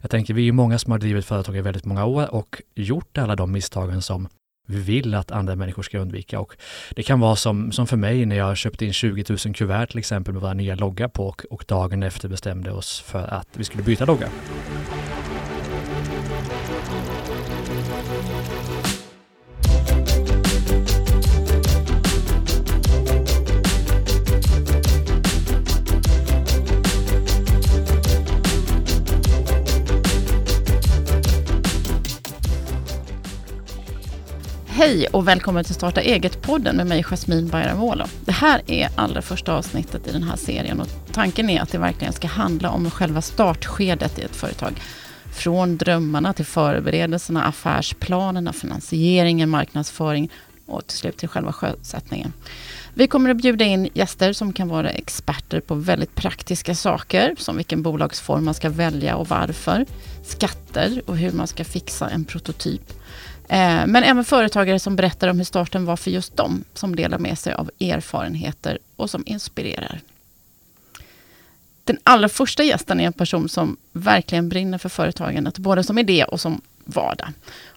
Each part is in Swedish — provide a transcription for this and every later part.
Jag tänker, vi är ju många som har drivit företag i väldigt många år och gjort alla de misstagen som vi vill att andra människor ska undvika. Och det kan vara som, som för mig när jag köpte in 20 000 kuvert till exempel med våra nya logga på och, och dagen efter bestämde oss för att vi skulle byta logga. Hej och välkommen till Starta eget-podden med mig Jasmine Bayramoglu. Det här är allra första avsnittet i den här serien och tanken är att det verkligen ska handla om själva startskedet i ett företag. Från drömmarna till förberedelserna, affärsplanerna, finansieringen, marknadsföring och till slut till själva sjösättningen. Vi kommer att bjuda in gäster som kan vara experter på väldigt praktiska saker som vilken bolagsform man ska välja och varför, skatter och hur man ska fixa en prototyp men även företagare som berättar om hur starten var för just dem, som delar med sig av erfarenheter och som inspirerar. Den allra första gästen är en person som verkligen brinner för företagandet, både som idé och som vardag.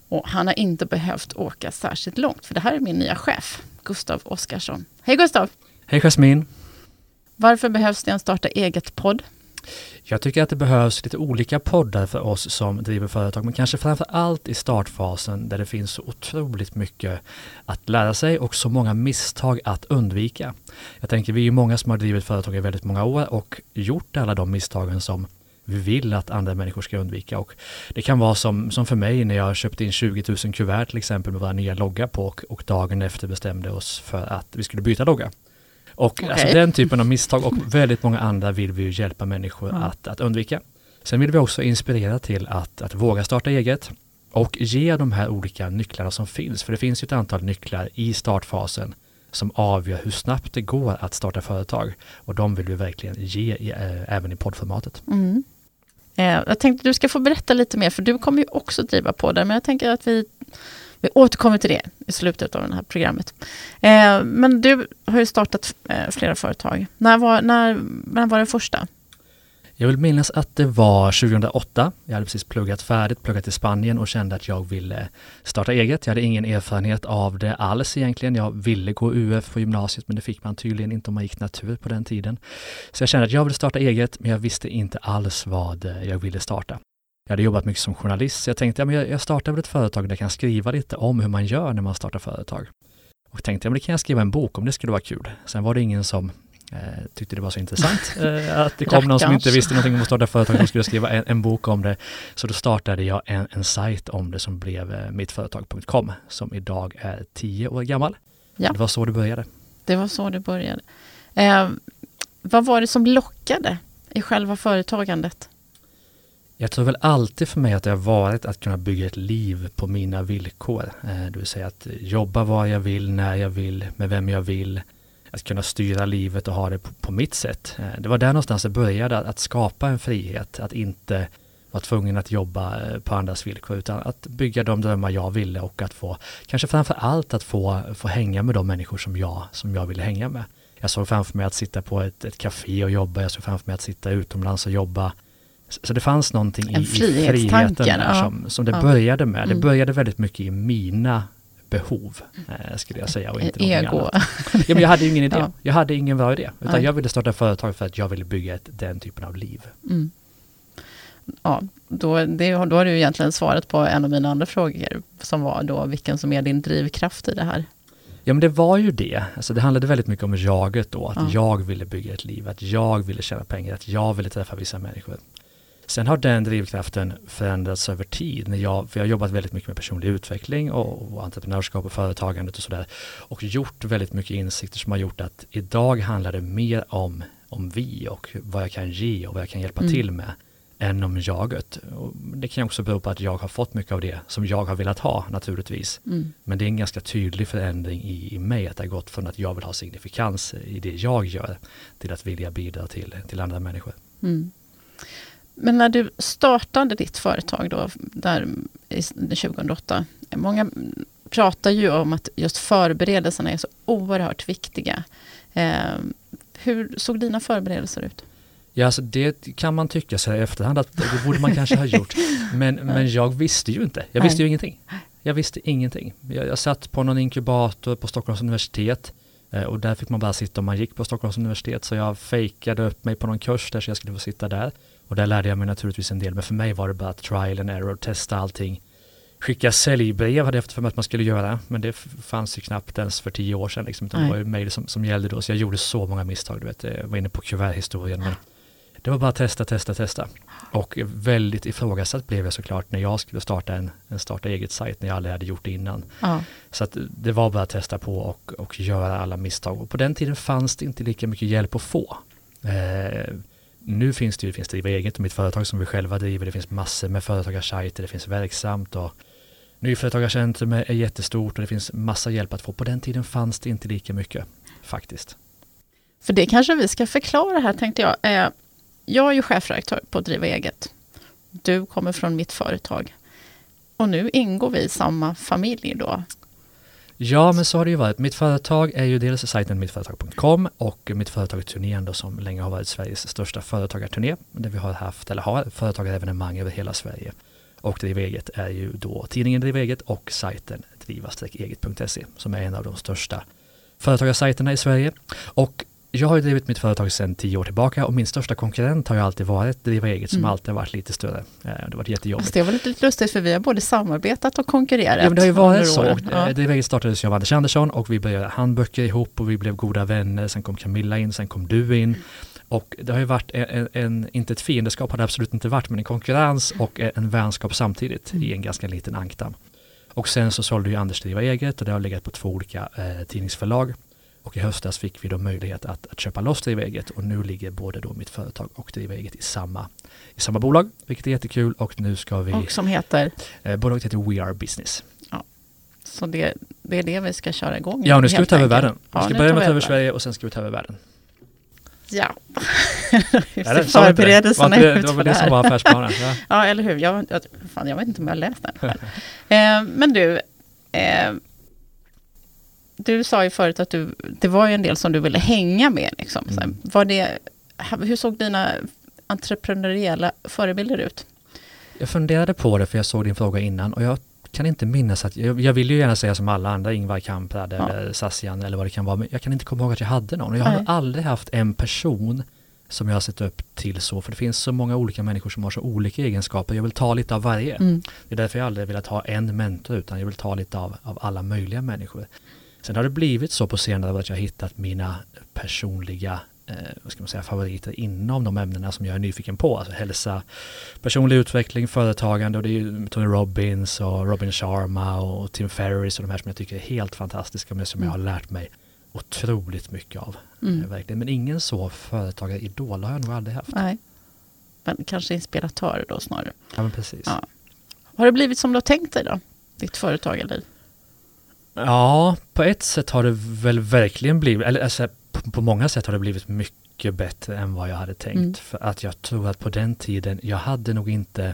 Och han har inte behövt åka särskilt långt, för det här är min nya chef, Gustav Oskarsson. Hej Gustav! Hej Jasmin! Varför behövs det en starta eget-podd? Jag tycker att det behövs lite olika poddar för oss som driver företag, men kanske framför allt i startfasen där det finns så otroligt mycket att lära sig och så många misstag att undvika. Jag tänker, vi är många som har drivit företag i väldigt många år och gjort alla de misstagen som vi vill att andra människor ska undvika. Och det kan vara som, som för mig när jag köpte in 20 000 kuvert till exempel med våra nya logga på och, och dagen efter bestämde oss för att vi skulle byta logga. Och okay. alltså den typen av misstag och väldigt många andra vill vi ju hjälpa människor mm. att, att undvika. Sen vill vi också inspirera till att, att våga starta eget och ge de här olika nycklarna som finns. För det finns ju ett antal nycklar i startfasen som avgör hur snabbt det går att starta företag. Och de vill vi verkligen ge i, äh, även i poddformatet. Mm. Eh, jag tänkte du ska få berätta lite mer, för du kommer ju också driva på det, men jag tänker att vi vi återkommer till det i slutet av det här programmet. Eh, men du har ju startat eh, flera företag. När var, när, när var det första? Jag vill minnas att det var 2008. Jag hade precis pluggat färdigt, pluggat i Spanien och kände att jag ville starta eget. Jag hade ingen erfarenhet av det alls egentligen. Jag ville gå UF på gymnasiet men det fick man tydligen inte om man gick natur på den tiden. Så jag kände att jag ville starta eget men jag visste inte alls vad eh, jag ville starta. Jag hade jobbat mycket som journalist, så jag tänkte att jag startar väl ett företag där jag kan skriva lite om hur man gör när man startar företag. Och tänkte, att det kan jag skriva en bok om, det skulle vara kul. Sen var det ingen som eh, tyckte det var så intressant eh, att det kom någon som inte visste någonting om att starta företag som skulle skriva en, en, bok om det. Så då startade jag en, en sajt om det som blev eh, mittföretag.com som idag är tio år gammal. Ja. Det var så det började. Det var så det började. Eh, vad var det som lockade i själva företagandet? Jag tror väl alltid för mig att det har varit att kunna bygga ett liv på mina villkor. Eh, det vill säga att jobba var jag vill, när jag vill, med vem jag vill. Att kunna styra livet och ha det på, mitt sätt. Eh, det var där någonstans det började, att skapa en frihet. Att inte vara tvungen att jobba eh, på andras villkor utan att bygga de drömmar jag ville och att få, kanske framför allt att få, få hänga med de människor som jag, som jag ville hänga med. Jag såg framför mig att sitta på ett, ett café och jobba, jag såg framför mig att sitta utomlands och jobba så det fanns någonting i, friheten där som, som det ja. började med. Det mm. började väldigt mycket i mina behov, eh, skulle jag säga. Och inte Ego. Annat. Ja, men jag hade ingen idé. Ja. Jag hade ingen bra idé. Utan Nej. jag ville starta företag för att jag ville bygga ett, den typen av liv. Mm. Ja, då, det, då har du egentligen svarat på en av mina andra frågor, som var då vilken som är din drivkraft i det här. Ja men det var ju det. Alltså det handlade väldigt mycket om jaget då, att ja. jag ville bygga ett liv, att jag ville tjäna pengar, att jag ville träffa vissa människor. Sen har den drivkraften förändrats över tid. När jag, för jag har jobbat väldigt mycket med personlig utveckling och, och entreprenörskap och företagandet och sådär. Och gjort väldigt mycket insikter som har gjort att idag handlar det mer om, om vi och vad jag kan ge och vad jag kan hjälpa mm. till med än om jaget. Och det kan också bero på att jag har fått mycket av det som jag har velat ha naturligtvis. Mm. Men det är en ganska tydlig förändring i, i mig att det har gått från att jag vill ha signifikans i det jag gör till att vilja bidra till, till andra människor. Mm. Men när du startade ditt företag då, där 2008, många pratar ju om att just förberedelserna är så oerhört viktiga. Eh, hur såg dina förberedelser ut? Ja, alltså det kan man tycka sig i efterhand att det borde man kanske ha gjort. Men, men jag visste ju inte. Jag visste ju ingenting. Jag visste ingenting. Jag, jag satt på någon inkubator på Stockholms universitet eh, och där fick man bara sitta om man gick på Stockholms universitet. Så jag fejkade upp mig på någon kurs där så jag skulle få sitta där. Och där lärde jag mig naturligtvis en del. Men för mig var det bara trial and error, testa allting. Skicka säljbrev hade jag haft för mig att man skulle göra. Men det fanns ju knappt ens för tio år sedan. Liksom, det var ju mejl som, som gällde då. Så jag gjorde så många misstag. Du vet. Jag var inne på kuverthistorien. Men det var bara testa, testa, testa. Och väldigt ifrågasatt blev jag såklart när jag skulle starta en, en starta eget-sajt när jag aldrig hade gjort det innan. Ja. Så att det var bara att testa på och, och göra alla misstag. Och på den tiden fanns det inte lika mycket hjälp att få. Eh, nu finns det ju, det finns Driva eget och mitt företag som vi själva driver. Det finns massor med företagarsajter, det finns verksamt och Nyföretagarcentrum är jättestort och det finns massa hjälp att få. På den tiden fanns det inte lika mycket faktiskt. För det kanske vi ska förklara här tänkte jag. Eh, jag är ju chefredaktör på Driva eget. Du kommer från mitt företag. Och nu ingår vi i samma familj då. Ja, men så har det ju varit. Mitt företag är ju dels sajten mittföretag.com och mitt företag turnén då, som länge har varit Sveriges största företagarturné där vi har haft, eller har, företagarevenemang över hela Sverige. Och Driv eget är ju då tidningen Driv eget och sajten driva-eget.se som är en av de största företagarsajterna i Sverige. Och jag har ju drivit mitt företag sedan tio år tillbaka och min största konkurrent har ju alltid varit Driva eget som mm. alltid har varit lite större. Eh, det har varit jättejobbigt. Fast det var lite lustigt för vi har både samarbetat och konkurrerat. Ja, men det har ju varit så. Ja. Eh, Driva eget startades av Anders Andersson och vi började handböcker ihop och vi blev goda vänner. Sen kom Camilla in, sen kom du in. Och det har ju varit en, en, inte ett fiendeskap har det absolut inte varit, men en konkurrens och en vänskap samtidigt mm. i en ganska liten ankdamm. Och sen så sålde ju Anders Driva eget och det har legat på två olika eh, tidningsförlag. Och i höstas fick vi då möjlighet att, att köpa loss Driva eget och nu ligger både då mitt företag och Driva eget i samma, i samma bolag, vilket är jättekul och nu ska vi... Och som heter? Eh, bolaget heter We Are Business. Ja. Så det, det är det vi ska köra igång Ja, nu ska vi ta över världen. Vi ska ja, börja med att ta över Sverige och sen ska vi ta över världen. Ja, ser förberedelserna ut Det var väl det som var affärsplanen. Ja. ja, eller hur. Jag, jag, fan, jag vet inte om jag har läst den eh, men du, eh, du sa ju förut att du, det var ju en del som du ville hänga med. Liksom. Mm. Var det, hur såg dina entreprenöriella förebilder ut? Jag funderade på det för jag såg din fråga innan och jag kan inte minnas att, jag, jag vill ju gärna säga som alla andra, Ingvar Kamprad ja. eller Sassian eller vad det kan vara, men jag kan inte komma ihåg att jag hade någon. Jag har aldrig haft en person som jag har sett upp till så, för det finns så många olika människor som har så olika egenskaper. Jag vill ta lite av varje. Mm. Det är därför jag aldrig velat ha en mentor, utan jag vill ta lite av, av alla möjliga människor. Sen har det blivit så på senare år att jag har hittat mina personliga eh, vad ska man säga, favoriter inom de ämnena som jag är nyfiken på. Alltså hälsa, personlig utveckling, företagande och det är ju Tony Robbins och Robin Sharma och Tim Ferriss och de här som jag tycker är helt fantastiska men som mm. jag har lärt mig otroligt mycket av. Mm. Eh, verkligen. Men ingen så företagaridol har jag nog aldrig haft. Nej. Men kanske inspiratör då snarare. Ja men precis. Ja. Har det blivit som du har tänkt dig då? Ditt företagarliv? Ja, på ett sätt har det väl verkligen blivit, eller alltså, på, på många sätt har det blivit mycket bättre än vad jag hade tänkt. Mm. För att jag tror att på den tiden, jag hade nog inte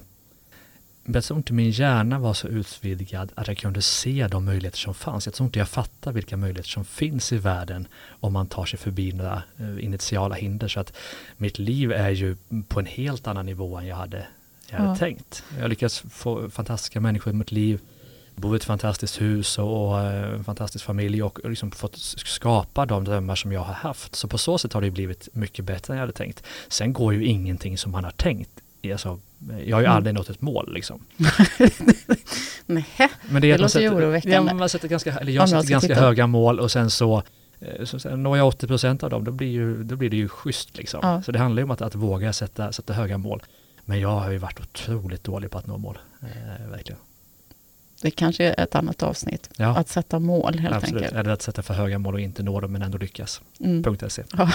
jag tror inte min hjärna var så utvidgad att jag kunde se de möjligheter som fanns. Jag tror inte jag fattar vilka möjligheter som finns i världen om man tar sig förbi några eh, initiala hinder. Så att mitt liv är ju på en helt annan nivå än jag hade, jag hade ja. tänkt. Jag har lyckats få fantastiska människor i mitt liv bo i ett fantastiskt hus och, och eh, en fantastisk familj och liksom fått skapa de drömmar som jag har haft. Så på så sätt har det blivit mycket bättre än jag hade tänkt. Sen går ju ingenting som man har tänkt. Alltså, jag har ju mm. aldrig nått ett mål liksom. Nej, Men det, det låter ju oroväckande. Ja, man sätter ganska, eller jag sätter ganska titta. höga mål och sen så eh, så sen når jag 80 procent av dem, då blir, ju, då blir det ju schysst liksom. Ja. Så det handlar ju om att, att våga sätta, sätta höga mål. Men jag har ju varit otroligt dålig på att nå mål, eh, verkligen. Det kanske är ett annat avsnitt. Ja. Att sätta mål helt Absolut. enkelt. Eller att sätta för höga mål och inte nå dem men ändå lyckas. Mm. Punkt .se. Ja.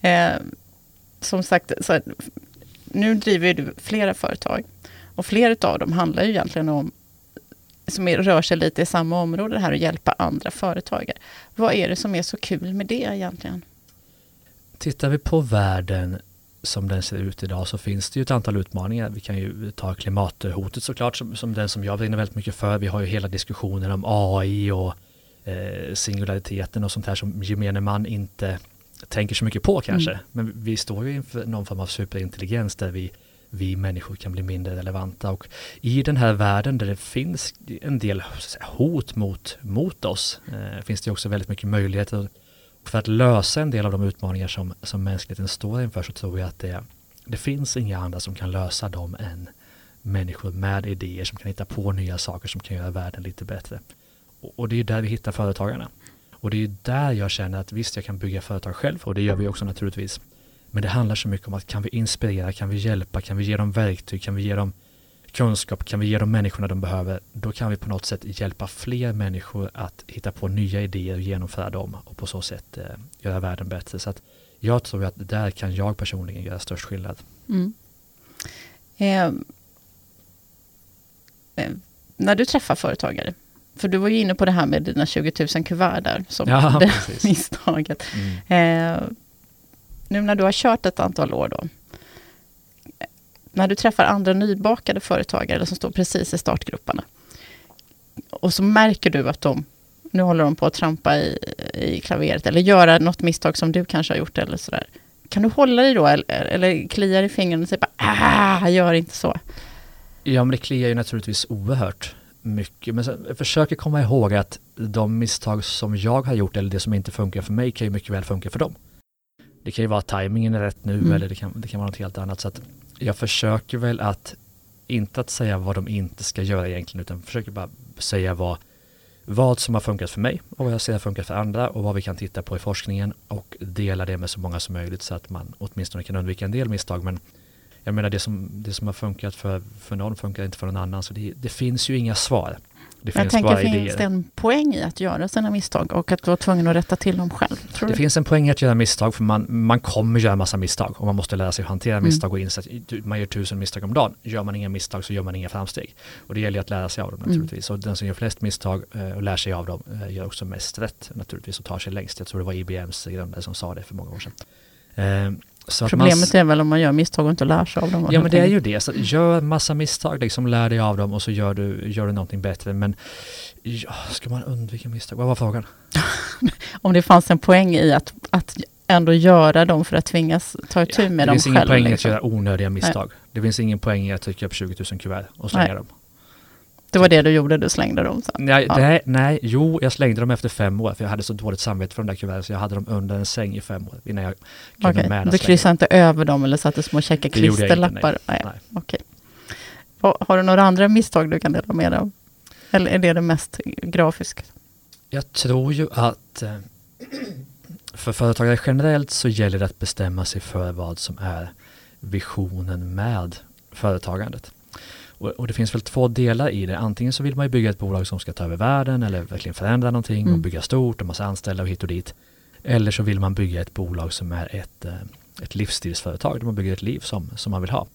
eh, som sagt, så här, nu driver du flera företag. Och flera av dem handlar ju egentligen om som är, rör sig lite i samma område, här att hjälpa andra företagare. Vad är det som är så kul med det egentligen? Tittar vi på världen som den ser ut idag så finns det ju ett antal utmaningar. Vi kan ju ta klimathotet såklart som, som den som jag brinner väldigt mycket för. Vi har ju hela diskussionen om AI och eh, singulariteten och sånt här som gemene man inte tänker så mycket på kanske. Mm. Men vi står ju inför någon form av superintelligens där vi, vi människor kan bli mindre relevanta. Och i den här världen där det finns en del hot mot, mot oss eh, finns det också väldigt mycket möjligheter. För att lösa en del av de utmaningar som, som mänskligheten står inför så tror jag att det, det finns inga andra som kan lösa dem än människor med idéer som kan hitta på nya saker som kan göra världen lite bättre. Och, och det är där vi hittar företagarna. Och det är där jag känner att visst, jag kan bygga företag själv och det gör vi också naturligtvis. Men det handlar så mycket om att kan vi inspirera, kan vi hjälpa, kan vi ge dem verktyg, kan vi ge dem kunskap, kan vi ge dem människorna de behöver, då kan vi på något sätt hjälpa fler människor att hitta på nya idéer och genomföra dem och på så sätt eh, göra världen bättre. Så att jag tror att där kan jag personligen göra störst skillnad. Mm. Eh, eh, när du träffar företagare, för du var ju inne på det här med dina 20 000 kuvert där, som ja, det misstaget. Mm. Eh, nu när du har kört ett antal år då, när du träffar andra nybakade företagare som står precis i startgrupperna, och så märker du att de, nu håller de på att trampa i, i klaveret, eller göra något misstag som du kanske har gjort, eller sådär. Kan du hålla dig då, eller, eller kliar i fingrarna och säga ah, gör inte så? Ja, men det kliar ju naturligtvis oerhört mycket. Men jag försöker komma ihåg att de misstag som jag har gjort eller det som inte funkar för mig kan ju mycket väl funka för dem. Det kan ju vara att tajmingen är rätt nu mm. eller det kan, det kan vara något helt annat. Så att jag försöker väl att inte att säga vad de inte ska göra egentligen utan försöker bara säga vad, vad som har funkat för mig och vad jag ser har funkat för andra och vad vi kan titta på i forskningen och dela det med så många som möjligt så att man åtminstone kan undvika en del misstag. Men jag menar det som, det som har funkat för, för någon funkar inte för någon annan. Så det, det finns ju inga svar. Det finns jag tänker, finns idéer. det en poäng i att göra sina misstag och att vara tvungen att rätta till dem själv? det du? finns en poäng i att göra misstag för man, man kommer göra massa misstag och man måste lära sig att hantera mm. misstag och inse att man gör tusen misstag om dagen. Gör man inga misstag så gör man inga framsteg. Och det gäller att lära sig av dem mm. naturligtvis. Mm. Och den som gör flest misstag eh, och lär sig av dem eh, gör också mest rätt naturligtvis och tar sig längst. Jag tror det var IBMs grundare som sa det för många år sedan. Problemet man, är väl om man gör misstag och inte lär sig av dem. Ja men det är ju det. Så gör massa misstag, liksom lär dig av dem och så gör du, gör du någonting bättre. Men ja, ska man undvika misstag? Vad var frågan? om det fanns en poäng i att, att ändå göra dem för att tvingas ta itu med ja, dem själv. Det finns ingen poäng i att liksom. göra onödiga misstag. Nej. Det finns ingen poäng i att trycka upp 20 000 kuvert och slänga Nej. dem. Det var det du gjorde, du slängde dem sen? Nej, ja. nej, nej, jo, jag slängde dem efter fem år, för jag hade så dåligt samvete för de där kuverten, så jag hade dem under en säng i fem år innan jag kunde okay. med Du kryssade inte över dem eller satte små käcka klisterlappar? nej. nej. Okay. Har du några andra misstag du kan dela med dig av? Eller är det det mest grafiska? Jag tror ju att eh, för företagare generellt så gäller det att bestämma sig för vad som är visionen med företagandet. Och, och, det finns väl två delar i det. Antingen så vill man ju bygga ett bolag som ska ta över världen eller verkligen förändra någonting mm. och bygga stort och massa anställda och hit och dit. Eller så vill man bygga ett bolag som är ett, eh, ett livsstilsföretag där man bygger ett liv som, som man vill ha.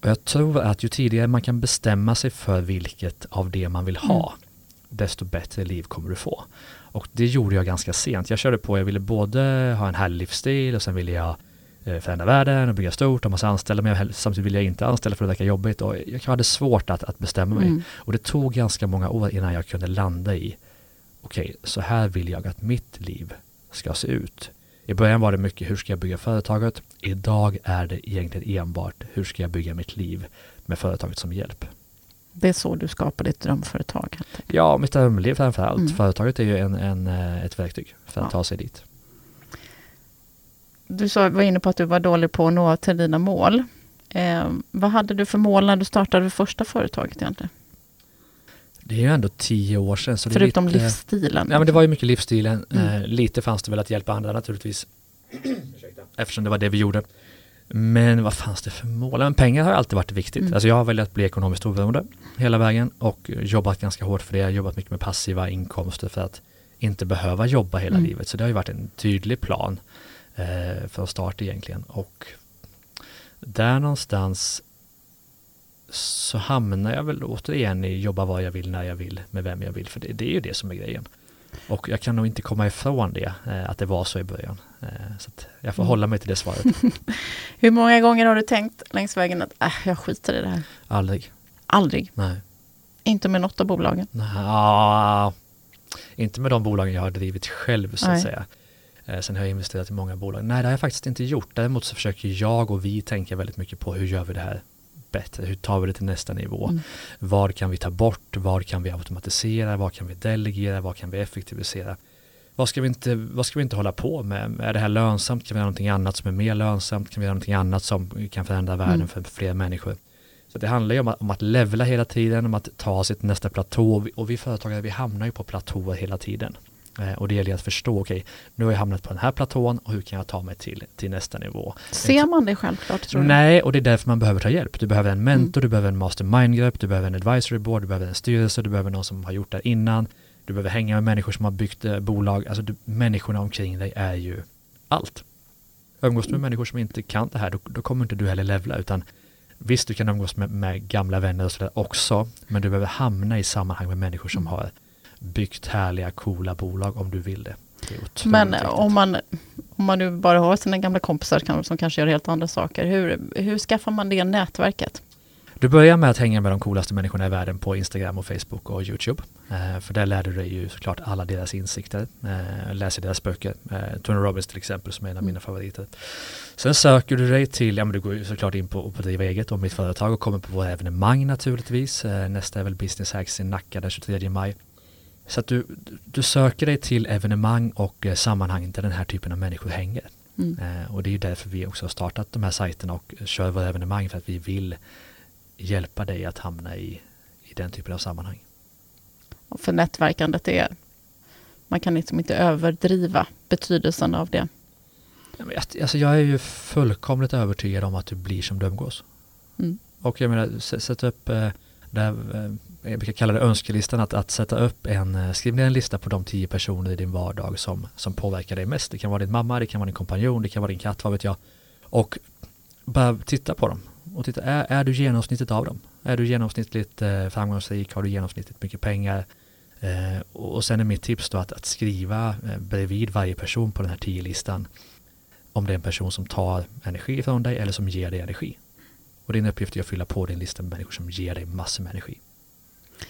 Och jag tror att ju tidigare man kan bestämma sig för vilket av det man vill ha, mm. desto bättre liv kommer du få. Och det gjorde jag ganska sent. Jag körde på, jag ville både ha en härlig livsstil och sen ville jag förändra världen och bygga stort och massa anställda men samtidigt vill jag inte anställa för det verkar jobbigt och jag hade svårt att, att bestämma mig. Mm. Och det tog ganska många år innan jag kunde landa i okej, okay, så här vill jag att mitt liv ska se ut. I början var det mycket hur ska jag bygga företaget? Idag är det egentligen enbart hur ska jag bygga mitt liv med företaget som hjälp. Det är så du skapar ditt drömföretag? Ja, mitt drömliv framför allt. Mm. Företaget är ju en, en, eh, ett verktyg för att ja. ta sig dit du sa, var inne på att du var dålig på att nå till dina mål. Eh, vad hade du för mål när du startade det första företaget egentligen? Det är ju ändå tio år sedan. Så Förutom lite, livsstilen? Ja, men det var ju mycket livsstilen. Mm. Eh, lite fanns det väl att hjälpa andra naturligtvis. Eftersom det var det vi gjorde. Men vad fanns det för mål? Men pengar har alltid varit viktigt. Mm. Alltså jag har velat bli ekonomiskt oberoende hela vägen och jobbat ganska hårt för det. Jag har jobbat mycket med passiva inkomster för att inte behöva jobba hela mm. livet. Så det har ju varit en tydlig plan eh, från start egentligen. Och där någonstans så hamnar jag väl återigen i jobba vad jag vill, när jag vill, med vem jag vill. För det, det är ju det som är grejen. Och jag kan nog inte komma ifrån det, eh, att det var så i början. Eh, så jag får mm. hålla mig till det svaret. Hur många gånger har du tänkt längs vägen att äh, jag skiter i det här? Aldrig. Aldrig? Nej. Inte med något av bolagen? Nej, inte med de bolagen jag har drivit själv så att Nej. säga. Eh, sen har jag investerat i många bolag. Nej, det har jag faktiskt inte gjort. Däremot så försöker jag och vi tänka väldigt mycket på hur gör vi det här bättre? Hur tar vi det till nästa nivå? Mm. Vad kan vi ta bort? Vad kan vi automatisera? Vad kan vi delegera? Vad kan vi effektivisera? Vad ska vi inte, vad ska vi inte hålla på med? Är det här lönsamt? Kan vi göra någonting annat som är mer lönsamt? Kan vi göra någonting annat som kan förändra världen mm. för fler människor? Så det handlar ju om att, om att levla hela tiden, om att ta sig till nästa platå och vi, och vi företagare vi hamnar ju på platåer hela tiden. Eh, och det gäller att förstå, okej, okay, nu har jag hamnat på den här platån och hur kan jag ta mig till, till nästa nivå? Ser man det självklart? Tror? Nej, och det är därför man behöver ta hjälp. Du behöver en mentor, mm. du behöver en mastermind-grupp, du behöver en advisory board, du behöver en styrelse, du behöver någon som har gjort det innan. Du behöver hänga med människor som har byggt eh, bolag. Alltså du, människorna omkring dig är ju allt. Umgås du med mm. människor som inte kan det här, då, då kommer inte du heller levla, utan visst, du kan umgås med, med gamla vänner och sådär också, men du behöver hamna i sammanhang med människor som mm. har byggt härliga, coola bolag om du vill det. det men om man, om man nu bara har sina gamla kompisar som kanske gör helt andra saker, hur, hur skaffar man det nätverket? Du börjar med att hänga med de coolaste människorna i världen på Instagram och Facebook och YouTube. Eh, för där lär du dig ju såklart alla deras insikter. Eh, läser deras böcker. Eh, Tony Robbins till exempel som är en av mina favoriter. Sen söker du dig till, ja men du går ju såklart in på, på Driva eget och mitt företag och kommer på våra evenemang naturligtvis. Eh, nästa är väl Business Hacks i Nacka den 23 maj. Så att du, du söker dig till evenemang och eh, sammanhang där den här typen av människor hänger. Mm. Eh, och det är ju därför vi också har startat de här sajterna och kör våra evenemang för att vi vill hjälpa dig att hamna i, i den typen av sammanhang. Och för nätverkandet är, man kan liksom inte överdriva betydelsen av det. Alltså jag är ju fullkomligt övertygad om att du blir som du umgås. Mm. Och jag menar, sätt upp eh, där, Eh, jag brukar kalla det önskelistan, att, att sätta upp en, eh, skriv ner en lista på de tio personer i din vardag som, som påverkar dig mest. Det kan vara din mamma, det kan vara din kompanjon, det kan vara din katt, vad vet jag. Och bara titta på dem och titta, är, är du genomsnittet av dem? Är du genomsnittligt eh, framgångsrik? Har du genomsnittligt mycket pengar? Eh, och sen är mitt tips då att, att skriva eh, bredvid varje person på den här tio listan om det är en person som tar energi från dig eller som ger dig energi. Och din uppgift är att fylla på din lista med människor som ger dig massor med energi.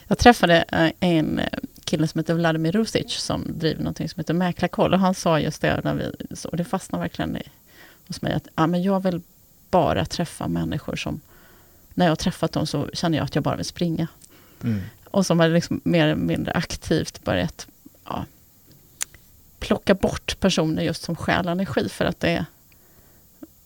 Jag träffade eh, en eh, kille som heter Vladimir Rusic som driver någonting som heter Mäklarkoll och han sa just det, när vi, och det fastnade verkligen hos mig, att ja, men jag vill bara träffa människor som, när jag har träffat dem så känner jag att jag bara vill springa. Mm. Och som har liksom mer eller mindre aktivt börjat ja, plocka bort personer just som stjäl energi för att det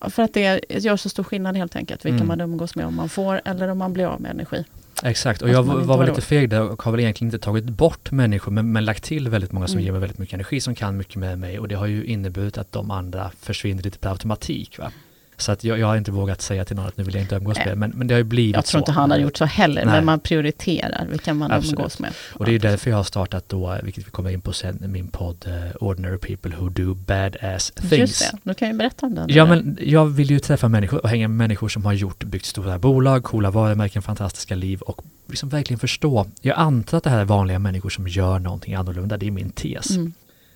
för att det gör så stor skillnad helt enkelt, vilka mm. man umgås med, om man får eller om man blir av med energi. Exakt, och jag var väl lite feg där och har väl egentligen inte tagit bort människor men, men lagt till väldigt många som mm. ger mig väldigt mycket energi som kan mycket med mig och det har ju inneburit att de andra försvinner lite per automatik. Va? Så att jag, jag, har inte vågat säga till någon att nu vill jag inte umgås med, men, men det har ju blivit så. Jag tror så. inte han har gjort så heller, Nej. men man prioriterar vilka man Absolut. umgås med. Och det är därför jag har startat då, vilket vi kommer in på sen, min podd uh, Ordinary People Who Do Badass Things. Just det, du kan ju berätta om den. Ja, men jag vill ju träffa människor och hänga med människor som har gjort, byggt stora bolag, coola varumärken, fantastiska liv och liksom verkligen förstå. Jag antar att det här är vanliga människor som gör någonting annorlunda, det är min tes. Mm.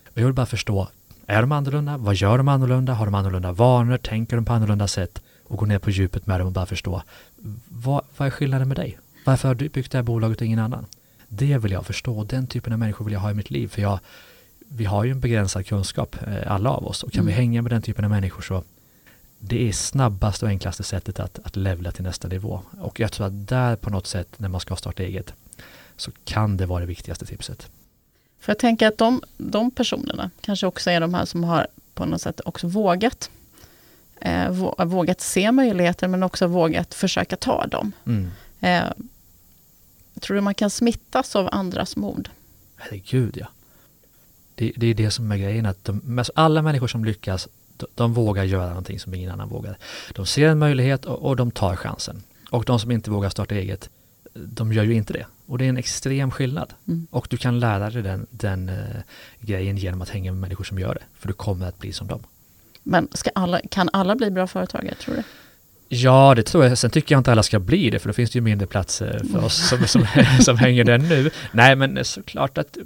Och jag vill bara förstå, är de annorlunda? Vad gör de annorlunda? Har de annorlunda vanor? Tänker de på annorlunda sätt? Och gå ner på djupet med dem och bara förstå, vad, vad är skillnaden med dig? Varför har du byggt det här bolaget och ingen annan? Det vill jag förstå. Den typen av människor vill jag ha i mitt liv. För jag, vi har ju en begränsad kunskap, eh, alla av oss. Och kan mm. vi hänga med den typen av människor så det är snabbaste och enklaste sättet att, att levla till nästa nivå. Och jag tror att där på något sätt när man ska starta eget så kan det vara det viktigaste tipset. För jag tänker att de, de personerna kanske också är de här som har på något sätt också vågat. Eh, vågat se möjligheter men också vågat försöka ta dem. Mm. Eh, tror du man kan smittas av andras mod? Herregud ja. Det, det är det som är grejen, att de, alla människor som lyckas, de, de, vågar göra någonting som ingen annan vågar. De ser en möjlighet och, och de tar chansen. Och de som inte vågar starta eget, de gör ju inte det. Och det är en extrem skillnad. Mm. Och du kan lära dig den, den uh, grejen genom att hänga med människor som gör det. För du kommer att bli som dem. Men alla, kan alla bli bra företagare, tror du? Ja, det tror jag. Sen tycker jag inte alla ska bli det, för då finns det ju mindre platser för oss som, som, som hänger där nu. Nej, men såklart att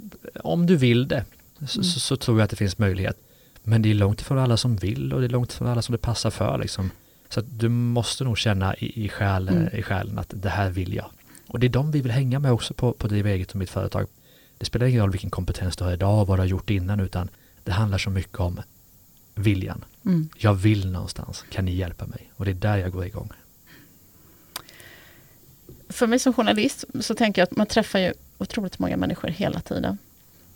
om du vill det så, mm. så, så, tror jag att det finns möjlighet. Men det är långt ifrån alla som vill och det är långt ifrån alla som det passar för. Liksom. Så du måste nog känna i, i, själ, mm. i själen att det här vill jag. Och det är de vi vill hänga med också på, på Driva eget och mitt företag. Det spelar ingen roll vilken kompetens du har idag och vad du har gjort innan utan det handlar så mycket om viljan. Mm. Jag vill någonstans, kan ni hjälpa mig? Och det är där jag går igång. För mig som journalist så tänker jag att man träffar ju otroligt många människor hela tiden.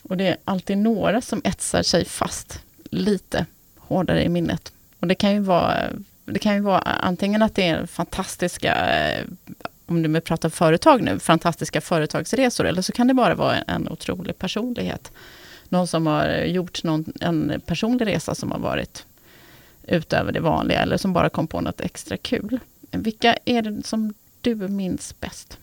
Och det är alltid några som etsar sig fast lite hårdare i minnet. Och det kan ju vara, det kan ju vara antingen att det är fantastiska, eh, om du pratar företag nu, fantastiska företagsresor, eller så kan det bara vara en otrolig personlighet. Någon som har gjort någon, en personlig resa som har varit utöver det vanliga, eller som bara kom på något extra kul. Vilka är det som du minns bäst?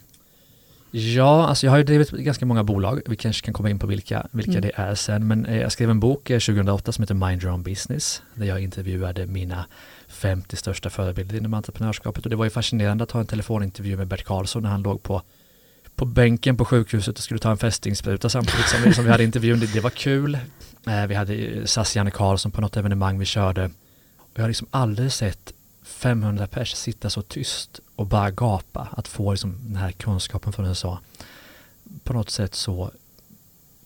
Ja, alltså jag har ju drivit ganska många bolag. Vi kanske kan komma in på vilka, vilka mm. det är sen. Men eh, jag skrev en bok 2008 eh, som heter Mind Your Own Business. Där jag intervjuade mina 50 största förebilder inom entreprenörskapet. Och det var ju fascinerande att ha en telefonintervju med Bert Karlsson när han låg på, på bänken på sjukhuset och skulle ta en fästingspruta samtidigt som vi, som vi hade intervjun. Det, det var kul. Eh, vi hade SAS Janne Karlsson på något evenemang vi körde. Och jag har liksom aldrig sett 500 pers sitta så tyst och bara gapa. Att få liksom den här kunskapen från USA. På något sätt så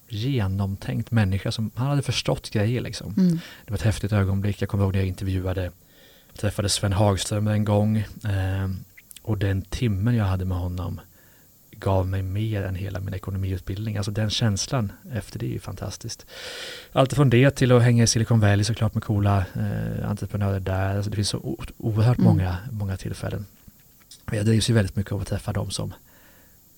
genomtänkt människa som han hade förstått grejer liksom. Mm. Det var ett häftigt ögonblick. Jag kommer ihåg när jag intervjuade jag träffade Sven Hagström en gång eh, och den timmen jag hade med honom gav mig mer än hela min ekonomiutbildning. Alltså den känslan efter det är ju fantastiskt. Allt från det till att hänga i Silicon Valley såklart med coola eh, entreprenörer där. Alltså det finns så oerhört mm. många, många tillfällen. Jag drivs ju väldigt mycket av att träffa dem som,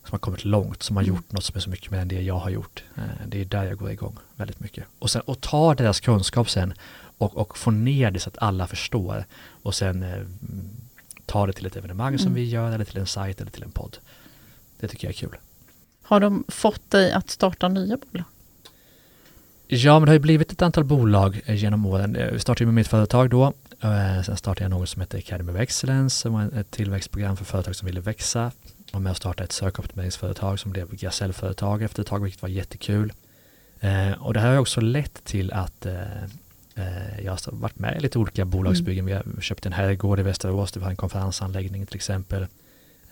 som har kommit långt, som har mm. gjort något som är så mycket mer än det jag har gjort. Eh, det är där jag går igång väldigt mycket. Och, sen, och ta deras kunskap sen och, och få ner det så att alla förstår. Och sen eh, ta det till ett evenemang mm. som vi gör eller till en sajt eller till en podd. Det tycker jag är kul. Har de fått dig att starta nya bolag? Ja, men det har ju blivit ett antal bolag eh, genom åren. Vi startade med mitt företag då. Sen startade jag något som heter Academy of Excellence, som var ett tillväxtprogram för företag som ville växa. Och med att starta ett sökoptimeringsföretag som blev gasellföretag efter ett tag, vilket var jättekul. Och det här har också lett till att jag har varit med i lite olika bolagsbyggen. Mm. Vi har köpt en herrgård i Västerås, det var en konferensanläggning till exempel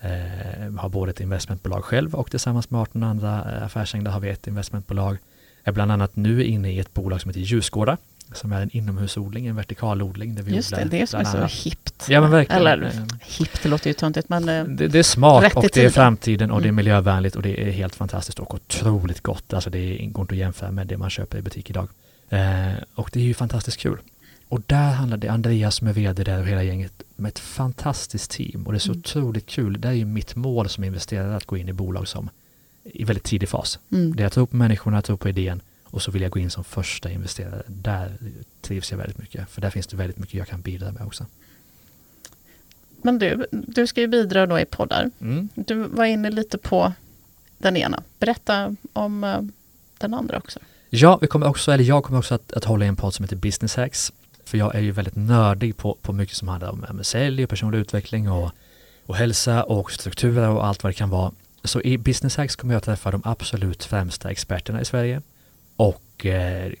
eh, har både ett investmentbolag själv och tillsammans med 18 andra eh, affärsänglar har vi ett investmentbolag. Är bland annat nu inne i ett bolag som heter Ljusgårda som är en inomhusodling, en vertikalodling. Där vi Just det, det är som är så hippt. Ja, men verkligen. Eller eh, hippt, det låter ju töntigt, men eh, det, det, är smart och det är framtiden och mm. det är miljövänligt och det är helt fantastiskt och otroligt gott. Alltså det går inte att jämföra med det man köper i butik idag. Eh, och det är ju fantastiskt kul. Och där handlar det, Andreas som är vd där och hela gänget, med ett fantastiskt team. Och det är så mm. otroligt kul. Det är ju mitt mål som investerare att gå in i bolag som i väldigt tidig fas. Mm. Det jag tror på människorna, jag tror på idén och så vill jag gå in som första investerare. Där trivs jag väldigt mycket. För där finns det väldigt mycket jag kan bidra med också. Men du, du ska ju bidra då i poddar. Mm. Du var inne lite på den ena. Berätta om uh, den andra också. Ja, vi kommer också, eller jag kommer också att, att hålla i en podd som heter Business Hacks. För jag är ju väldigt nördig på, på mycket som handlar om med sälj och personlig utveckling och, och hälsa och strukturer och allt vad det kan vara. Så i Business Hacks kommer jag träffa de absolut främsta experterna i Sverige och eh,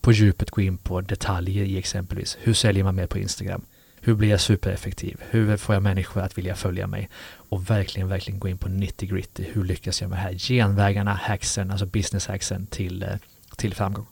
på djupet gå in på detaljer i exempelvis hur säljer man mer på Instagram? Hur blir jag supereffektiv? Hur får jag människor att vilja följa mig? Och verkligen, verkligen gå in på 90 gritty. Hur lyckas jag med det här? Genvägarna, hacksen, alltså business hacksen till, eh, till framgång.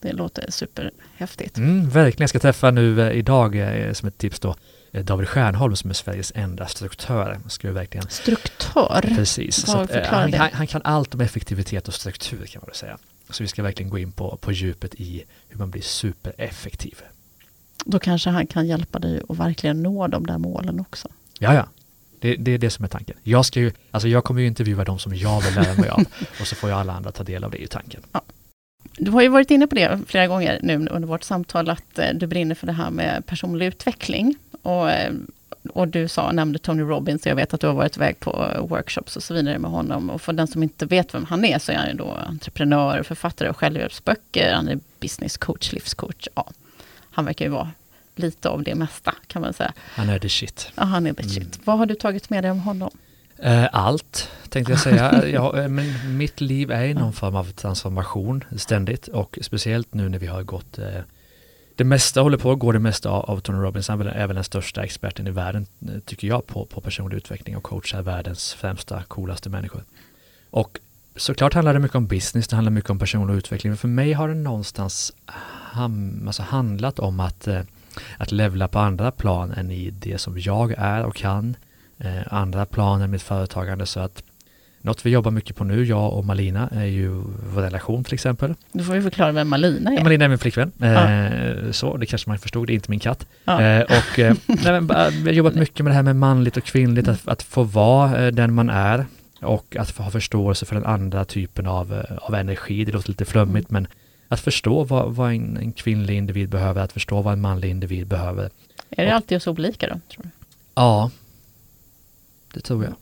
Det låter superhäftigt. Mm, verkligen. Jag ska träffa nu eh, idag eh, som ett tips då David Stjärnholm som är Sveriges enda struktör. Ska vi verkligen... Struktör? Precis. Att, han, han, han, kan allt om effektivitet och struktur kan man väl säga. Så vi ska verkligen gå in på, på djupet i hur man blir supereffektiv. Då kanske han kan hjälpa dig att verkligen nå de där målen också. Ja, ja. Det, det, är det som är tanken. Jag, ska ju, alltså jag kommer ju intervjua de som jag vill lära mig av och så får ju alla andra ta del av det i tanken. Ja. Du har ju varit inne på det flera gånger nu under vårt samtal, att eh, du brinner för det här med personlig utveckling. Och, eh, och du sa, nämnde Tony Robbins, jag vet att du har varit iväg på workshops och så vidare med honom. Och för den som inte vet vem han är, så är han ju då entreprenör, författare av självhjälpsböcker, han är business coach, livscoach. Ja, han verkar ju vara lite av det mesta, kan man säga. Han är the shit. Ja, han är the shit. Mm. Vad har du tagit med dig om honom? Eh, allt tänkte jag säga. jag, eh, men mitt liv är i någon form av transformation ständigt och speciellt nu när vi har gått eh, det mesta håller på att gå det mesta av, Tony Robbins. Han är väl den största experten i världen eh, tycker jag på, på personlig utveckling och coachar världens främsta, coolaste människor. Och såklart handlar det mycket om business, det handlar mycket om personlig utveckling. Men för mig har det någonstans ham, alltså handlat om att, eh, att levla på andra plan än i det som jag är och kan. Eh, andra plan än mitt företagande så att något vi jobbar mycket på nu, jag och Malina, är ju vår relation till exempel. Du får ju förklara vem Malina är. Malina är min flickvän. Ja. Eh, så, det kanske man förstod, det är inte min katt. Ja. Eh, och eh, nej, men, vi har jobbat mycket med det här med manligt och kvinnligt, att, att få vara den man är och att få ha förståelse för den andra typen av, av energi. Det låter lite flummigt men att förstå vad, vad en, en kvinnlig individ behöver, att förstå vad en manlig individ behöver. Är det alltid så olika då? Tror du? Ja, det tror jag.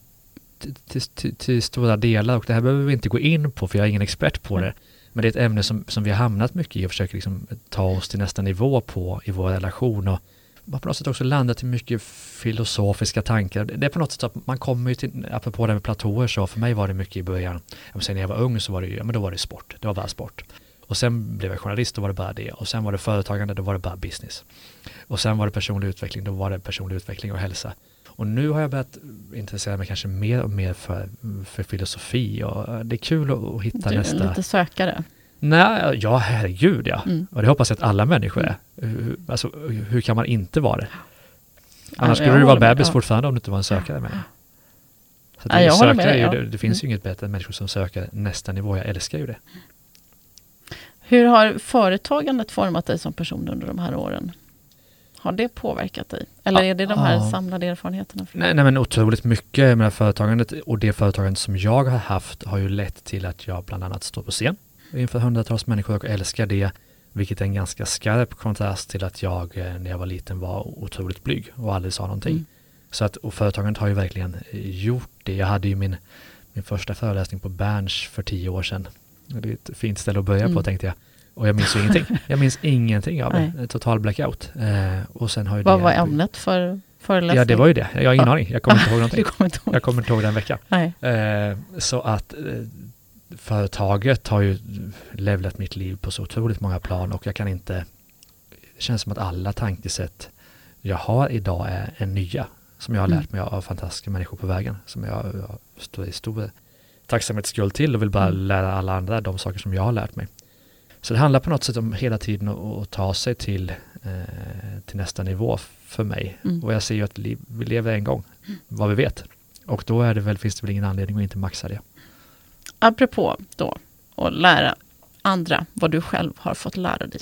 Till, till, till, stora delar och det här behöver vi inte gå in på för jag är ingen expert på det. Men det är ett ämne som, som vi har hamnat mycket i och försöker liksom ta oss till nästa nivå på i vår relation och man på något sätt också landat i mycket filosofiska tankar. Det är på något sätt att man kommer ju till, apropå det med platåer så, för mig var det mycket i början, jag säga när jag var ung så var det ju, ja men då var det sport, det var bara sport. Och sen blev jag journalist, då var det bara det. Och sen var det företagande, då var det bara business. Och sen var det personlig utveckling, då var det personlig utveckling och hälsa. Och nu har jag börjat intressera mig kanske mer och mer för, för filosofi och det är kul att, att hitta Du är nästa... lite sökare. Nej, ja herregud ja. Mm. Och det hoppas jag att alla människor är. Hur, alltså, hur kan man inte vara det? Annars Ja, skulle du vara med, bebis ja. fortfarande om du inte var en sökare med. Så Ja, det, med sökare är ja. ju, det, det finns Mm. ju inget bättre än människor som söker nästa nivå. Jag älskar ju det. Hur har företagandet format dig som person under de här åren? Har det påverkat dig? Eller är det de här ja. samlade erfarenheterna? Nej, nej men otroligt mycket med företagandet och det företagandet som jag har haft har ju lett till att jag bland annat står på scen inför hundratals människor och älskar det. Vilket är en ganska skarp kontrast till att jag eh, när jag var liten var otroligt blyg och aldrig sa någonting. Mm. Så att och företagandet har ju verkligen eh, gjort det. Jag hade ju min, min första föreläsning på Berns för tio år sedan. Det är ett fint ställe att börja på Mm. tänkte jag. Och jag minns ju ingenting. Jag minns ingenting av det. Total blackout. Eh, och sen har ju Vad det, var ämnet för föreläsningen? Ja, det var ju det. Jag har ingen Ja. aning. Jag kommer inte ihåg någonting. kommer inte ihåg? Jag kommer inte ihåg den veckan. Eh, så att eh, företaget har ju levlat mitt liv på så otroligt många plan och jag kan inte, det känns som att alla tankesätt jag har idag är, är nya som jag har lärt mig av fantastiska människor på vägen som jag, jag står i stor tacksamhetsskuld till och vill bara Mm. lära alla andra de saker som jag har lärt mig. Så det handlar på något sätt om hela tiden att, ta sig till, eh, till nästa nivå för mig. Mm. Och jag ser ju att liv, vi lever en gång, vad vi vet. Och då är det väl, finns det väl ingen anledning att inte maxa det. Apropå då att lära andra vad du själv har fått lära dig.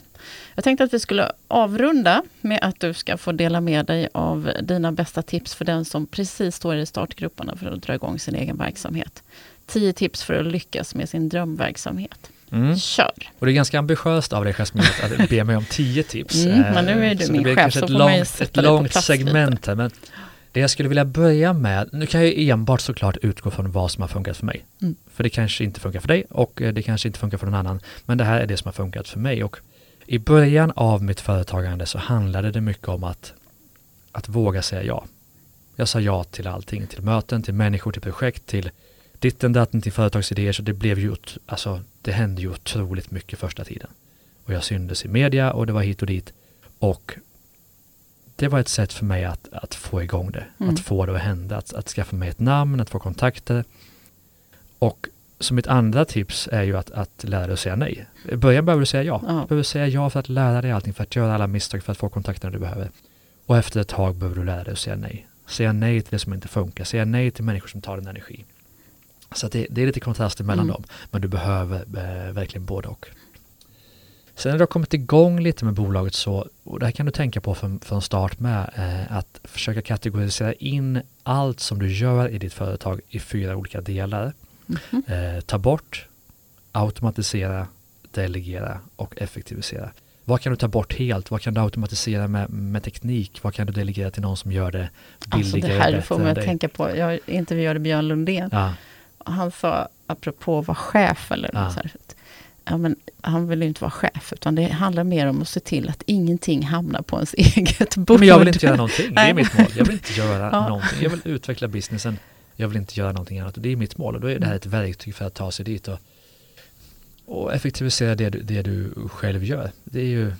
Jag tänkte att vi skulle avrunda med att du ska få dela med dig av dina bästa tips för den som precis står i startgrupperna för att dra igång sin egen verksamhet. Tio tips för att lyckas med sin drömverksamhet. Mm. Kör! Och det är ganska ambitiöst av dig Jasmin att- be mig om tio tips. Mm, Eh, men nu är du så min det blir chef, så ett får man ju långt, sätta ett långt segment här. Men det jag skulle vilja börja med, nu kan jag enbart såklart utgå från vad som har funkat för mig. Mm. För det kanske inte funkar för dig och eh, det kanske inte funkar för någon annan. Men det här är det som har funkat för mig. Och i början av mitt företagande så handlade det mycket om att, att våga säga ja. Jag sa ja till allting, till möten, till människor, till projekt, till ditten datten, till företagsidéer. Så det blev ju, alltså det hände ju otroligt mycket första tiden. Och jag syndes i media och det var hit och dit. Och det var ett sätt för mig att, att få igång det, Mm. att få det att hända, att, att skaffa mig ett namn, att få kontakter. Och som mitt andra tips är ju att, att lära dig att säga nej. I början behöver du säga ja. Ja. Du behöver säga ja för att lära dig allting, för att göra alla misstag, för att få kontakterna du behöver. Och efter ett tag behöver du lära dig att säga nej. Säga nej till det som inte funkar, säga nej till människor som tar din energi. Så det, det är lite kontraster mellan Mm. dem, men du behöver eh, verkligen både och. Sen när du har kommit igång lite med bolaget så, och det här kan du tänka på från, från start med, eh, att försöka kategorisera in allt som du gör i ditt företag i fyra olika delar. Mhm. Eh, ta bort, automatisera, delegera och effektivisera. Vad kan du ta bort helt? Vad kan du automatisera med, med teknik? Vad kan du delegera till någon som gör det Alltså billigare det här bättre får mig att tänka på, jag intervjuade Björn Lundén. Ja, Han sa, apropå att vara chef eller Ja. något så här, ja, men han vill ju inte vara chef, utan det handlar mer om att se till att ingenting hamnar på ens eget bord. men jag vill inte göra någonting, det är mitt mål. Jag vill inte göra Ja. någonting. Jag vill utveckla businessen, jag vill inte göra någonting annat. Det är mitt mål och då är det här ett verktyg för att ta sig dit och, och effektivisera det, det du själv gör. Det är ju,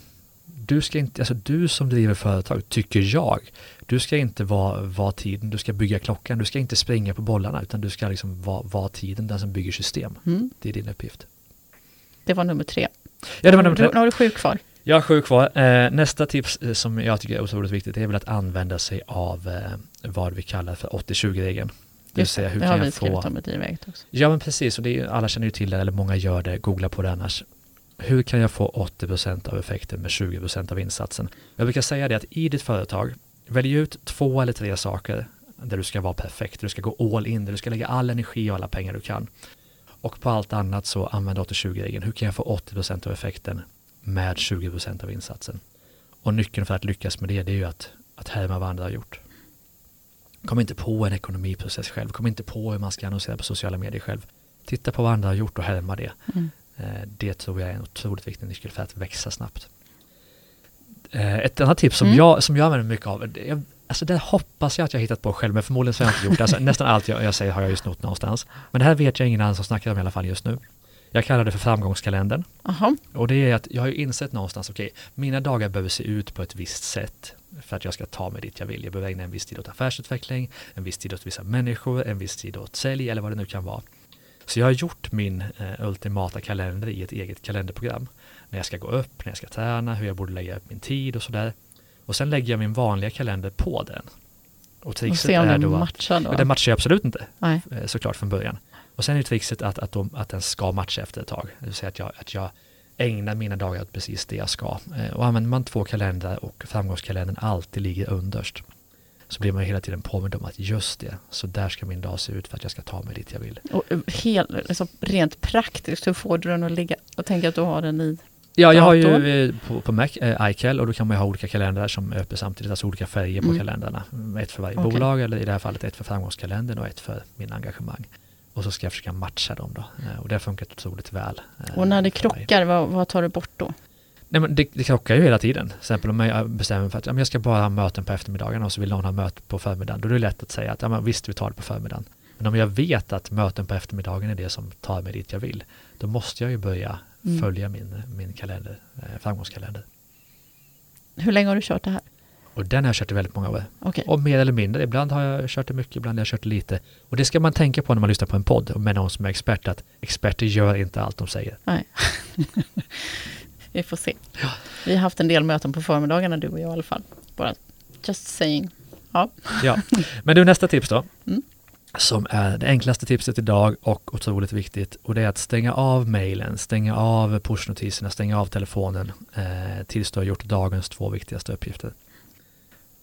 du ska inte, alltså du som driver företag, tycker jag, du ska inte vara, vara tiden, du ska bygga klockan, du ska inte springa på bollarna utan du ska liksom vara, vara tiden, den som bygger system. Mm, Det är din uppgift. det var nummer tre. Ja, det var nummer tre. Nu har du sju kvar. Jag har sju kvar. Eh, nästa tips eh, som jag tycker är otroligt viktigt är väl att använda sig av eh, vad vi kallar för 80-20-regeln. Det, säga, hur det har vi skrivit om i Drivväget också. Ja men precis, och det är, alla känner ju till det, eller många gör det, googla på det annars. Hur kan jag få 80% av effekten med 20% av insatsen? Jag brukar säga det att i ditt företag, välj ut två eller tre saker där du ska vara perfekt, där du ska gå all in, där du ska lägga all energi och alla pengar du kan. Och på allt annat så använd 80-20-regeln. Hur kan jag få 80% av effekten med 20% av insatsen? Och nyckeln för att lyckas med det, det är ju att, att härma vad andra har gjort. Kom inte på en ekonomiprocess själv, kom inte på hur man ska annonsera på sociala medier själv. Titta på vad andra har gjort och härma det. Mm. Eh, det tror jag är en otroligt viktig nyckel för att växa snabbt. Eh, ett annat tips som, mm. jag, som jag använder mycket av, alltså det hoppas jag att jag hittat på själv, men förmodligen så har jag inte gjort det. Alltså, nästan allt jag, jag, säger har jag ju snott någonstans. Men det här vet jag ingen annan som snackar om i alla fall just nu. Jag kallar det för framgångskalendern. Aha. Och det är att jag har ju insett någonstans, okej, okay, mina dagar behöver se ut på ett visst sätt för att jag ska ta mig dit jag vill. Jag behöver ägna en viss tid åt affärsutveckling, en viss tid åt vissa människor, en viss tid åt sälj eller vad det nu kan vara. Så jag har gjort min eh, ultimata kalender i ett eget kalenderprogram. När jag ska gå upp, när jag ska träna, hur jag borde lägga upp min tid och sådär. Och sen lägger jag min vanliga kalender på den. Och trixet och är då matchar då? Den matchar jag absolut inte, Nej. Eh, såklart från början. Och sen är trixet att, att, de, att den ska matcha efter ett tag. Det vill säga att jag, att jag ägnar mina dagar åt precis det jag ska. Eh, och använder man två kalendrar och framgångskalendern alltid ligger underst så blir man hela tiden påmind om att just det, så där ska min dag se ut för att jag ska ta mig dit jag vill. Och eh, helt, liksom, rent praktiskt, hur får du den att ligga och tänka att du har den i Ja, jag har ju eh, på, på Mac eh, iCal och då kan man ju ha olika kalendrar som är öppna samtidigt, alltså olika färger på mm. kalendrarna. Ett för varje okay. bolag eller i det här fallet ett för framgångskalendern och ett för min engagemang. Och så ska jag försöka matcha dem då. Och det har funkat otroligt väl. Och när det krockar, vad, vad tar du bort då? Nej, men det, det krockar ju hela tiden. Till exempel om jag bestämmer mig för att ja, jag ska bara ha möten på eftermiddagarna och så vill någon ha möte på förmiddagen. Då är det lätt att säga att ja, men visst, vi tar det på förmiddagen. Men om jag vet att möten på eftermiddagen är det som tar mig dit jag vill, då måste jag ju börja mm. följa min, min kalender, eh, framgångskalender. Hur länge har du kört det här? Och den har jag kört i väldigt många år. Okay. Och mer eller mindre. Ibland har jag kört det mycket, ibland har jag kört det lite. Och det ska man tänka på när man lyssnar på en podd med någon som är expert, att experter gör inte allt de säger. Nej. Vi får se. Ja. Vi har haft en del möten på förmiddagarna, du och jag i alla fall. Bara just saying. Ja. ja. Men du, nästa tips då. Mm. Som är det enklaste tipset idag och otroligt viktigt. Och det är att stänga av mejlen, stänga av pushnotiserna, stänga av telefonen eh, tills du har gjort dagens två viktigaste uppgifter.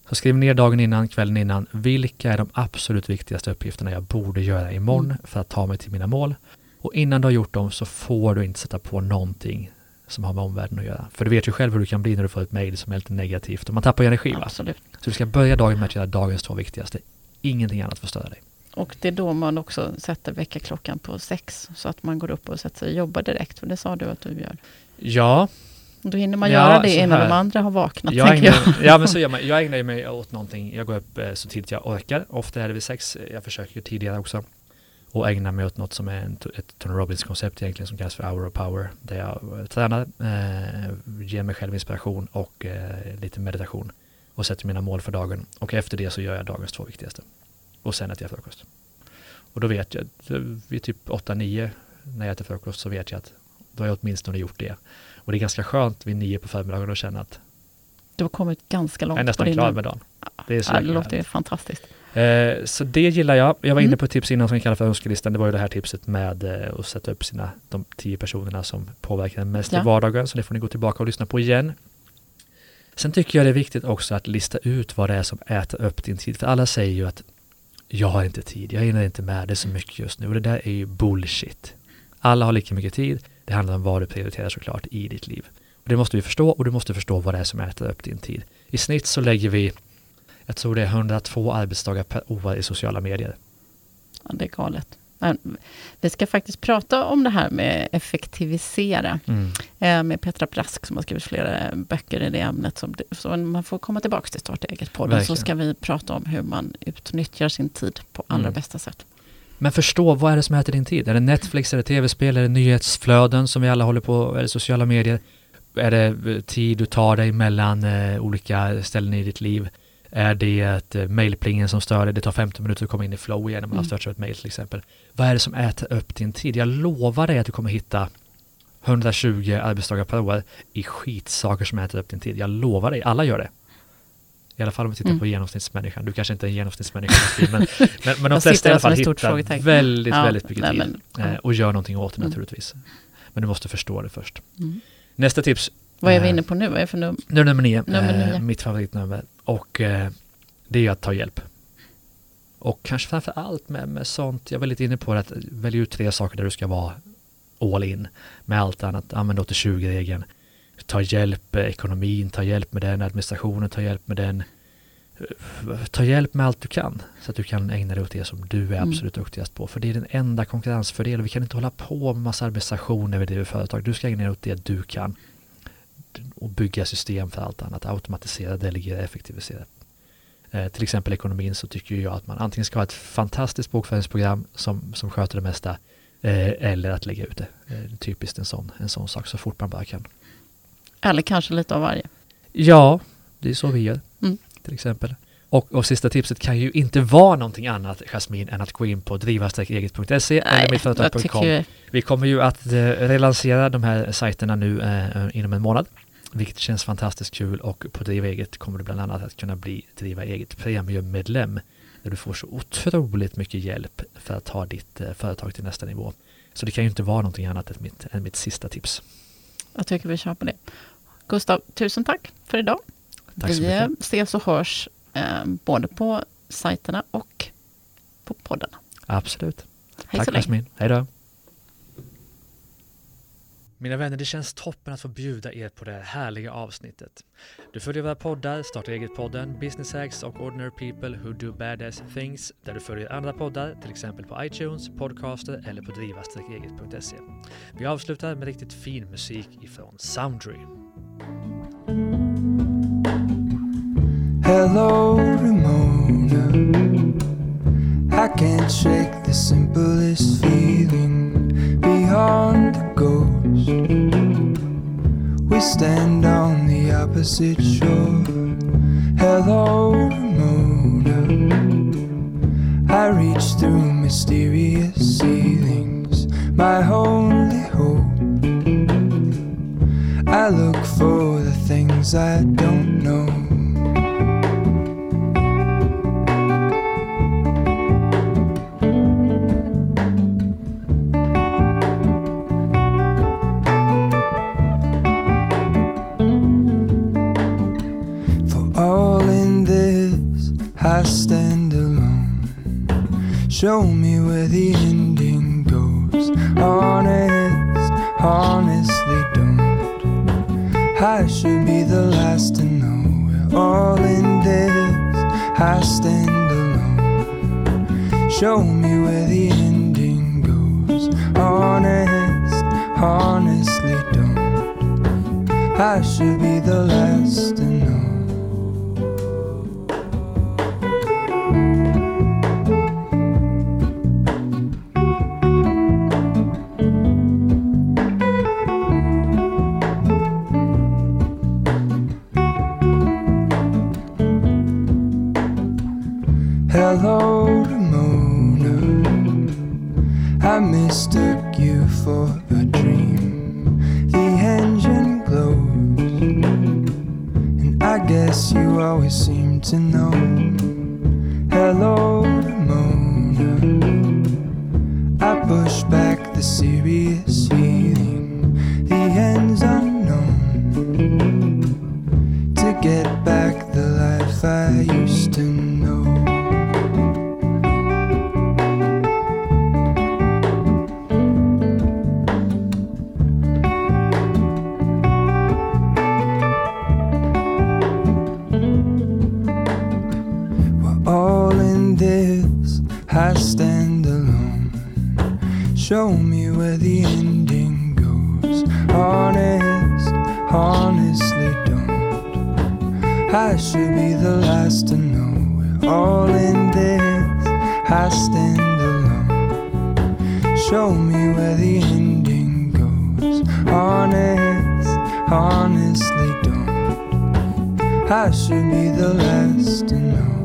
Så skriv ner dagen innan, kvällen innan, vilka är de absolut viktigaste uppgifterna jag borde göra imorgon mm. för att ta mig till mina mål. Och innan du har gjort dem så får du inte sätta på någonting som har med omvärlden att göra. För du vet ju själv hur du kan bli när du får ett mejl som är lite negativt och man tappar energi. Va? Så du ska börja dagen med att göra dagens två viktigaste. Ingenting annat får störa dig. Och det är då man också sätter väckarklockan på sex så att man går upp och sätter sig och jobbar direkt. För det sa du att du gör. Ja. Då hinner man ja, göra det innan de andra har vaknat. Jag ägnar, jag. Ja, men så gör man. Jag ägnar mig åt någonting. Jag går upp eh, så tidigt jag orkar. Ofta är det vid sex. Jag försöker ju tidigare också och ägna mig åt något som är en, ett Tony Robbins-koncept egentligen som kallas för Hour of Power. Där jag tränar, eh, ger mig själv inspiration och eh, lite meditation och sätter mina mål för dagen. Och efter det så gör jag dagens två viktigaste. Och sen äter jag frukost. Och då vet jag, vid typ 8-9 när jag äter frukost så vet jag att då har jag åtminstone gjort det. Och det är ganska skönt vid 9 på förmiddagen att känna att du har kommit ganska långt. Jag är nästan klar med dagen. Det, är så ja, det låter fantastiskt. Eh, så det gillar jag. Jag var inne mm. på ett tips innan som vi kallar för önskelistan. Det var ju det här tipset med eh, att sätta upp sina, de tio personerna som påverkar en mest ja. i vardagen. Så det får ni gå tillbaka och lyssna på igen. Sen tycker jag det är viktigt också att lista ut vad det är som äter upp din tid. För alla säger ju att jag har inte tid, jag hinner inte med det så mycket just nu. Och det där är ju bullshit. Alla har lika mycket tid. Det handlar om vad du prioriterar såklart i ditt liv. Och det måste vi förstå och du måste förstå vad det är som äter upp din tid. I snitt så lägger vi jag tror det är 102 arbetsdagar per år i sociala medier. Ja, det är galet. Vi ska faktiskt prata om det här med effektivisera mm. Eh, med Petra Brask som har skrivit flera böcker i det ämnet. Som, så man får komma tillbaka till Starta eget-podden så ska vi prata om hur man utnyttjar sin tid på allra mm. bästa sätt. Men förstå, vad är det som äter din tid? Är det Netflix, är det tv-spel, är det nyhetsflöden som vi alla håller på, är det sociala medier? Är det tid du tar dig mellan eh, olika ställen i ditt liv? Är det eh, mailplingen som stör dig? Det tar 15 minuter att komma in i flow igen när man mm. har stört sig ett mail till exempel. Vad är det som äter upp din tid? Jag lovar dig att du kommer hitta 120 arbetsdagar per år i skitsaker som äter upp din tid. Jag lovar dig, alla gör det. I alla fall om vi tittar mm. på genomsnittsmänniskan. Du kanske inte är en genomsnittsmänniska, men, men, men de flesta i alla fall hittar väldigt, ja, väldigt mycket nej, tid men, ja. Eh, och gör någonting åt det mm. naturligtvis. Men du måste förstå det först. Mm. Nästa tips. Vad är vi eh, inne på nu? Vad är för num nu nummer nio. Nummer nio. Eh, mitt favoritnummer. Och eh, det är ju att ta hjälp. Och kanske framför allt med, med sånt, jag var lite inne på det, att välja ut tre saker där du ska vara all in. Med allt annat, använd 80-20-regeln. Ta hjälp med ekonomin, ta hjälp med den, administrationen, ta hjälp med den. Ta hjälp med allt du kan så att du kan ägna dig åt det som du är mm. absolut mm. duktigast på. För det är den enda konkurrensfördelen. Vi kan inte hålla på med massa administration vi driver företag. Du ska ägna dig åt det du kan och bygga system för allt annat. Automatisera, delegera, effektivisera. Eh, till exempel ekonomin så tycker jag att man antingen ska ha ett fantastiskt bokföringsprogram som, som sköter det mesta eh, eller att lägga ut det. Eh, typiskt en sån, en sån sak så fort man bara kan. Eller kanske lite av varje. Ja, det är så vi gör mm. till exempel. Och, och sista tipset kan ju inte vara någonting annat, Jasmin, än att gå in på driva-eget.se eller mittföretag.com. Vi kommer ju att eh, relansera de här sajterna nu eh, inom en månad vilket känns fantastiskt kul och på Driva eget kommer du bland annat att kunna bli Driva eget premiummedlem där du får så otroligt mycket hjälp för att ta ditt eh, företag till nästa nivå. Så det kan ju inte vara någonting annat än mitt, än mitt sista tips. Jag tycker vi kör på det. Gustav, tusen tack för idag. Tack vi mycket. ses och hörs eh, både på sajterna och på poddarna. Absolut. Hej tack Jasmin. Hej då. Mina vänner, det känns toppen att få bjuda er på det här härliga avsnittet. Du följer våra poddar, Starta eget-podden, Business Hacks och Ordinary People Who Do Badass Things, där du följer andra poddar, till exempel på iTunes, Podcaster eller på driva-eget.se. Vi avslutar med riktigt fin musik ifrån Soundry. Hello Ramona I can't shake the simplest feeling beyond the We stand on the opposite shore. Hello, Ramona. I reach through mysterious ceilings, my only hope. I look for the things I don't know. I stand alone. Show me where the ending goes. Honest, honestly don't. I should be the last to know. Show me where the ending goes. Honest, honestly don't. I should be the last to know. We're all in this. I stand alone. Show me where the ending goes. Honest, honestly don't. I should be the last to know.